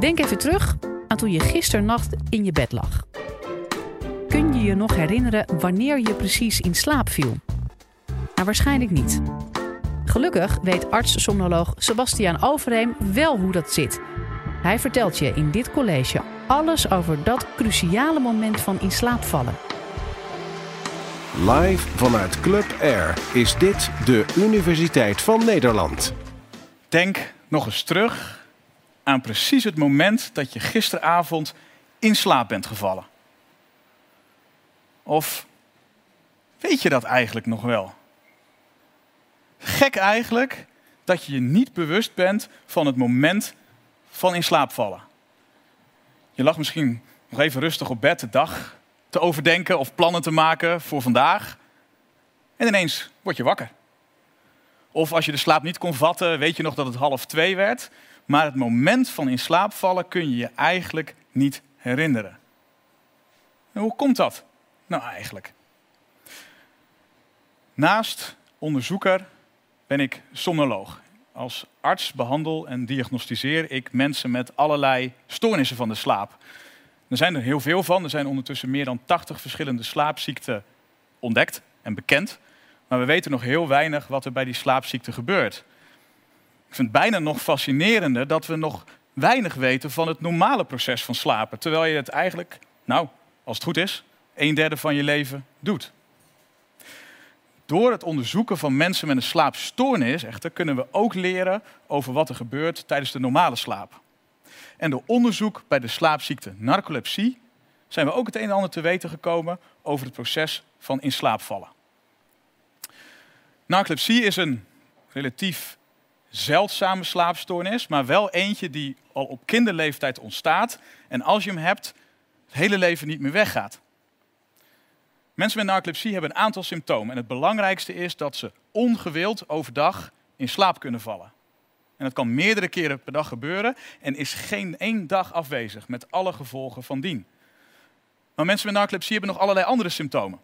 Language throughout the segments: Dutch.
Denk even terug aan toen je gisternacht in je bed lag. Kun je je nog herinneren wanneer je precies in slaap viel? Nou, waarschijnlijk niet. Gelukkig weet arts-somnoloog Sebastiaan Overheem wel hoe dat zit. Hij vertelt je in dit college alles over dat cruciale moment van in slaap vallen. Live vanuit Club Air is dit de Universiteit van Nederland. Denk nog eens terug aan precies het moment dat je gisteravond in slaap bent gevallen. Of weet je dat eigenlijk nog wel? Gek eigenlijk dat je je niet bewust bent van het moment van in slaap vallen. Je lag misschien nog even rustig op bed de dag te overdenken of plannen te maken voor vandaag. En ineens word je wakker. Of als je de slaap niet kon vatten, weet je nog dat het half twee werd. Maar het moment van in slaap vallen kun je je eigenlijk niet herinneren. En hoe komt dat nou eigenlijk? Naast onderzoeker ben ik somnoloog. Als arts behandel en diagnosticeer ik mensen met allerlei stoornissen van de slaap. Er zijn er heel veel van. Er zijn ondertussen meer dan 80 verschillende slaapziekten ontdekt en bekend. Maar we weten nog heel weinig wat er bij die slaapziekte gebeurt. Ik vind het bijna nog fascinerender dat we nog weinig weten van het normale proces van slapen. Terwijl je het eigenlijk, nou, als het goed is, een derde van je leven doet. Door het onderzoeken van mensen met een slaapstoornis echter kunnen we ook leren over wat er gebeurt tijdens de normale slaap. En door onderzoek bij de slaapziekte narcolepsie zijn we ook het een en ander te weten gekomen over het proces van in slaap vallen. Narcolepsie is een relatief zeldzame slaapstoornis, maar wel eentje die al op kinderleeftijd ontstaat en als je hem hebt, het hele leven niet meer weggaat. Mensen met narcolepsie hebben een aantal symptomen en het belangrijkste is dat ze ongewild overdag in slaap kunnen vallen. En dat kan meerdere keren per dag gebeuren en is geen één dag afwezig met alle gevolgen van dien. Maar mensen met narcolepsie hebben nog allerlei andere symptomen.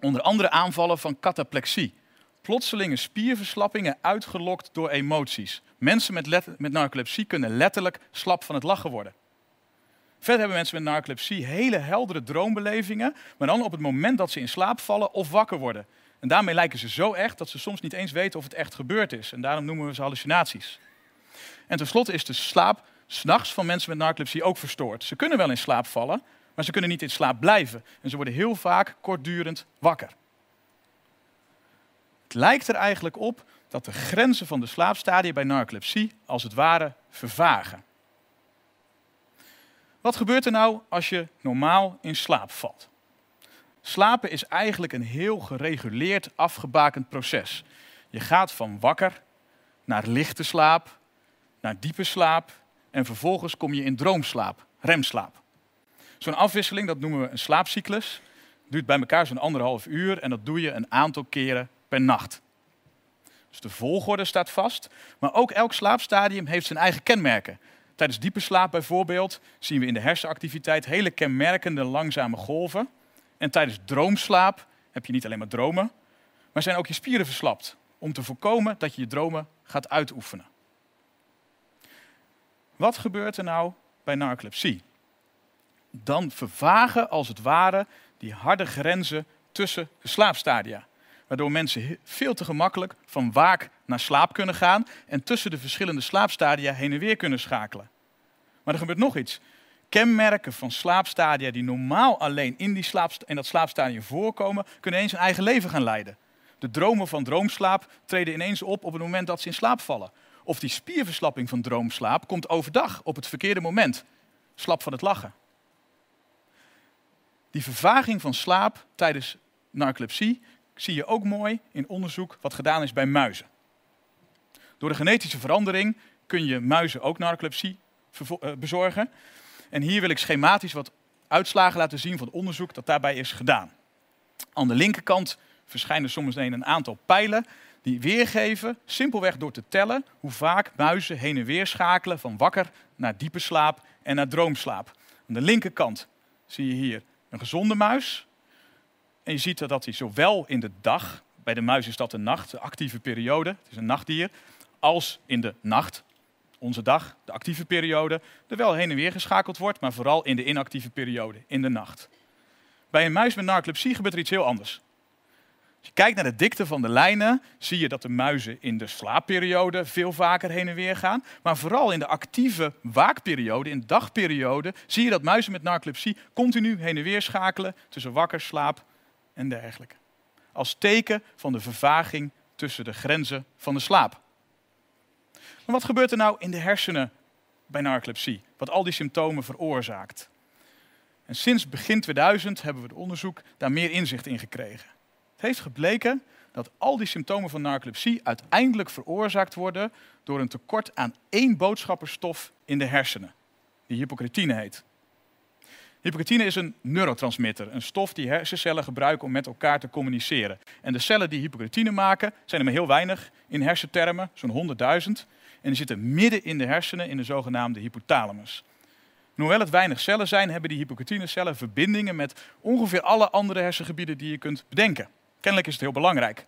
Onder andere aanvallen van cataplexie. Plotselinge spierverslappingen uitgelokt door emoties. Mensen met, met narcolepsie kunnen letterlijk slap van het lachen worden. Verder hebben mensen met narcolepsie hele heldere droombelevingen, maar dan op het moment dat ze in slaap vallen of wakker worden. En daarmee lijken ze zo echt dat ze soms niet eens weten of het echt gebeurd is. En daarom noemen we ze hallucinaties. En tenslotte is de slaap s'nachts van mensen met narcolepsie ook verstoord. Ze kunnen wel in slaap vallen, maar ze kunnen niet in slaap blijven. En ze worden heel vaak kortdurend wakker. Lijkt er eigenlijk op dat de grenzen van de slaapstadia bij narcolepsie als het ware vervagen. Wat gebeurt er nou als je normaal in slaap valt? Slapen is eigenlijk een heel gereguleerd, afgebakend proces. Je gaat van wakker naar lichte slaap, naar diepe slaap en vervolgens kom je in droomslaap, remslaap. Zo'n afwisseling, dat noemen we een slaapcyclus, duurt bij elkaar zo'n anderhalf uur en dat doe je een aantal keren nacht. Dus de volgorde staat vast, maar ook elk slaapstadium heeft zijn eigen kenmerken. Tijdens diepe slaap bijvoorbeeld zien we in de hersenactiviteit hele kenmerkende langzame golven. En tijdens droomslaap heb je niet alleen maar dromen, maar zijn ook je spieren verslapt. Om te voorkomen dat je je dromen gaat uitoefenen. Wat gebeurt er nou bij narcolepsie? Dan vervagen als het ware die harde grenzen tussen de slaapstadia. Waardoor mensen veel te gemakkelijk van waak naar slaap kunnen gaan en tussen de verschillende slaapstadia heen en weer kunnen schakelen. Maar er gebeurt nog iets kenmerken van slaapstadia die normaal alleen in, die slaap, in dat slaapstadium voorkomen, kunnen ineens een eigen leven gaan leiden. De dromen van droomslaap treden ineens op op het moment dat ze in slaap vallen. Of die spierverslapping van droomslaap komt overdag op het verkeerde moment. Slap van het lachen. Die vervaging van slaap tijdens narcolepsie zie je ook mooi in onderzoek wat gedaan is bij muizen. Door de genetische verandering kun je muizen ook narcolepsie eh, bezorgen. En hier wil ik schematisch wat uitslagen laten zien van het onderzoek dat daarbij is gedaan. Aan de linkerkant verschijnen soms een aantal pijlen die weergeven, simpelweg door te tellen, hoe vaak muizen heen en weer schakelen van wakker naar diepe slaap en naar droomslaap. Aan de linkerkant zie je hier een gezonde muis. En je ziet dat hij zowel in de dag, bij de muis is dat de nacht, de actieve periode, het is een nachtdier, als in de nacht, onze dag, de actieve periode, er wel heen en weer geschakeld wordt, maar vooral in de inactieve periode, in de nacht. Bij een muis met narcolepsie gebeurt er iets heel anders. Als je kijkt naar de dikte van de lijnen, zie je dat de muizen in de slaapperiode veel vaker heen en weer gaan. Maar vooral in de actieve waakperiode, in de dagperiode, zie je dat muizen met narcolepsie continu heen en weer schakelen tussen wakker, slaap en dergelijke. Als teken van de vervaging tussen de grenzen van de slaap. Maar wat gebeurt er nou in de hersenen bij narcolepsie? Wat al die symptomen veroorzaakt? En sinds begin 2000 hebben we het onderzoek daar meer inzicht in gekregen. Het heeft gebleken dat al die symptomen van narcolepsie uiteindelijk veroorzaakt worden door een tekort aan één boodschapperstof in de hersenen, die hypocretine heet. Hypocretine is een neurotransmitter, een stof die hersencellen gebruiken om met elkaar te communiceren. En de cellen die hypocretine maken, zijn er maar heel weinig in hersentermen, zo'n 100.000. En die zitten midden in de hersenen in de zogenaamde hypothalamus. En hoewel het weinig cellen zijn, hebben die hypocretinecellen verbindingen met ongeveer alle andere hersengebieden die je kunt bedenken. Kennelijk is het heel belangrijk.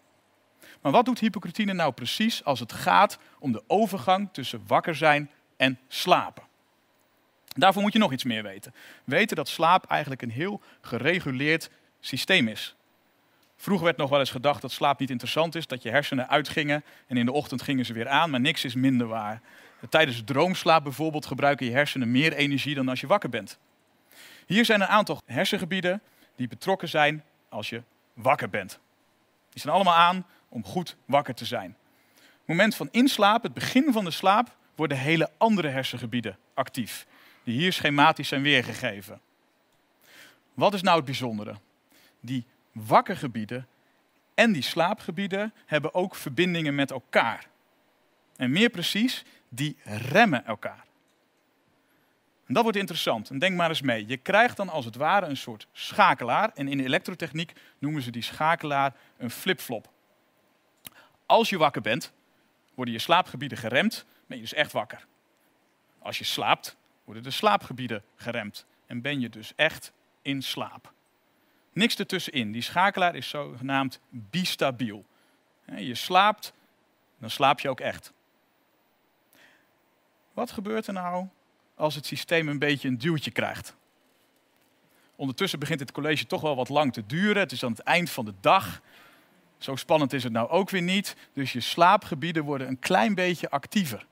Maar wat doet hypocretine nou precies als het gaat om de overgang tussen wakker zijn en slapen? Daarvoor moet je nog iets meer weten. Weten dat slaap eigenlijk een heel gereguleerd systeem is. Vroeger werd nog wel eens gedacht dat slaap niet interessant is, dat je hersenen uitgingen en in de ochtend gingen ze weer aan, maar niks is minder waar. Tijdens droomslaap bijvoorbeeld gebruiken je hersenen meer energie dan als je wakker bent. Hier zijn een aantal hersengebieden die betrokken zijn als je wakker bent. Die zijn allemaal aan om goed wakker te zijn. Het moment van inslaap, het begin van de slaap, worden hele andere hersengebieden actief, die hier schematisch zijn weergegeven. Wat is nou het bijzondere? Die wakkergebieden en die slaapgebieden hebben ook verbindingen met elkaar. En meer precies, die remmen elkaar. En dat wordt interessant. En denk maar eens mee. Je krijgt dan als het ware een soort schakelaar. En in de elektrotechniek noemen ze die schakelaar een flipflop. Als je wakker bent, worden je slaapgebieden geremd, ben je dus echt wakker. Als je slaapt, worden de slaapgebieden geremd en ben je dus echt in slaap. Niks ertussenin. Die schakelaar is zogenaamd bistabiel. Je slaapt, dan slaap je ook echt. Wat gebeurt er nou als het systeem een beetje een duwtje krijgt? Ondertussen begint het college toch wel wat lang te duren. Het is aan het eind van de dag. Zo spannend is het nou ook weer niet. Dus je slaapgebieden worden een klein beetje actiever.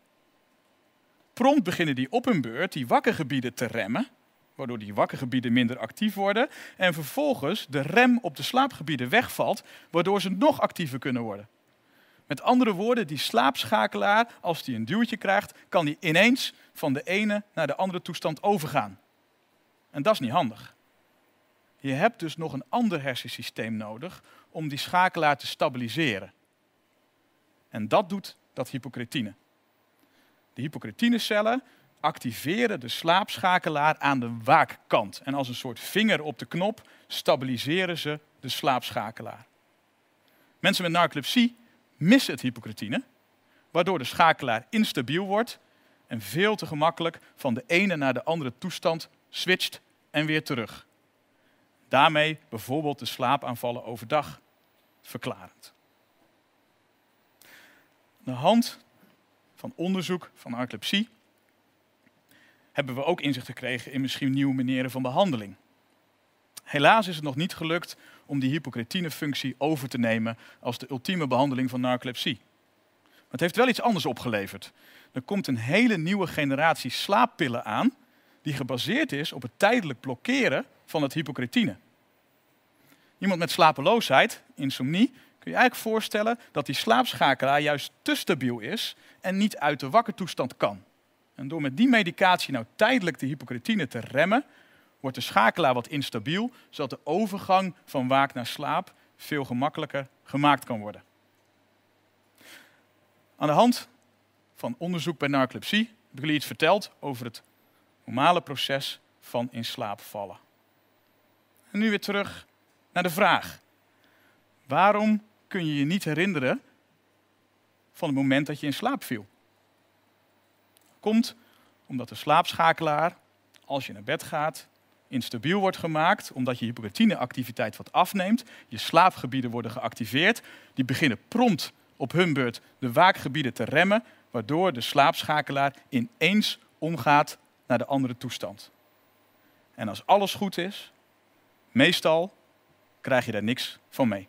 Prompt beginnen die op hun beurt die wakkergebieden te remmen, waardoor die wakkergebieden minder actief worden. En vervolgens de rem op de slaapgebieden wegvalt, waardoor ze nog actiever kunnen worden. Met andere woorden, die slaapschakelaar, als die een duwtje krijgt, kan die ineens van de ene naar de andere toestand overgaan. En dat is niet handig. Je hebt dus nog een ander hersensysteem nodig om die schakelaar te stabiliseren. En dat doet dat hypocretine. De hypocretinecellen activeren de slaapschakelaar aan de waakkant. En als een soort vinger op de knop stabiliseren ze de slaapschakelaar. Mensen met narcolepsie missen het hypocretine, waardoor de schakelaar instabiel wordt en veel te gemakkelijk van de ene naar de andere toestand switcht en weer terug. Daarmee bijvoorbeeld de slaapaanvallen overdag verklarend. de hand van onderzoek van narcolepsie hebben we ook inzicht gekregen in misschien nieuwe manieren van behandeling. Helaas is het nog niet gelukt om die hypocretine-functie over te nemen als de ultieme behandeling van narcolepsie. Maar het heeft wel iets anders opgeleverd. Er komt een hele nieuwe generatie slaappillen aan die gebaseerd is op het tijdelijk blokkeren van het hypocretine. Iemand met slapeloosheid, insomnie, je eigenlijk voorstellen dat die slaapschakelaar juist te stabiel is en niet uit de wakkertoestand kan. En door met die medicatie nou tijdelijk de hypocretine te remmen, wordt de schakelaar wat instabiel, zodat de overgang van waak naar slaap veel gemakkelijker gemaakt kan worden. Aan de hand van onderzoek bij narcolepsie heb ik jullie iets verteld over het normale proces van in slaap vallen. En nu weer terug naar de vraag. Waarom kun je je niet herinneren van het moment dat je in slaap viel? Komt omdat de slaapschakelaar, als je naar bed gaat, instabiel wordt gemaakt, omdat je hypocretineactiviteit wat afneemt. Je slaapgebieden worden geactiveerd. Die beginnen prompt op hun beurt de waakgebieden te remmen, waardoor de slaapschakelaar ineens omgaat naar de andere toestand. En als alles goed is, meestal krijg je daar niks van mee.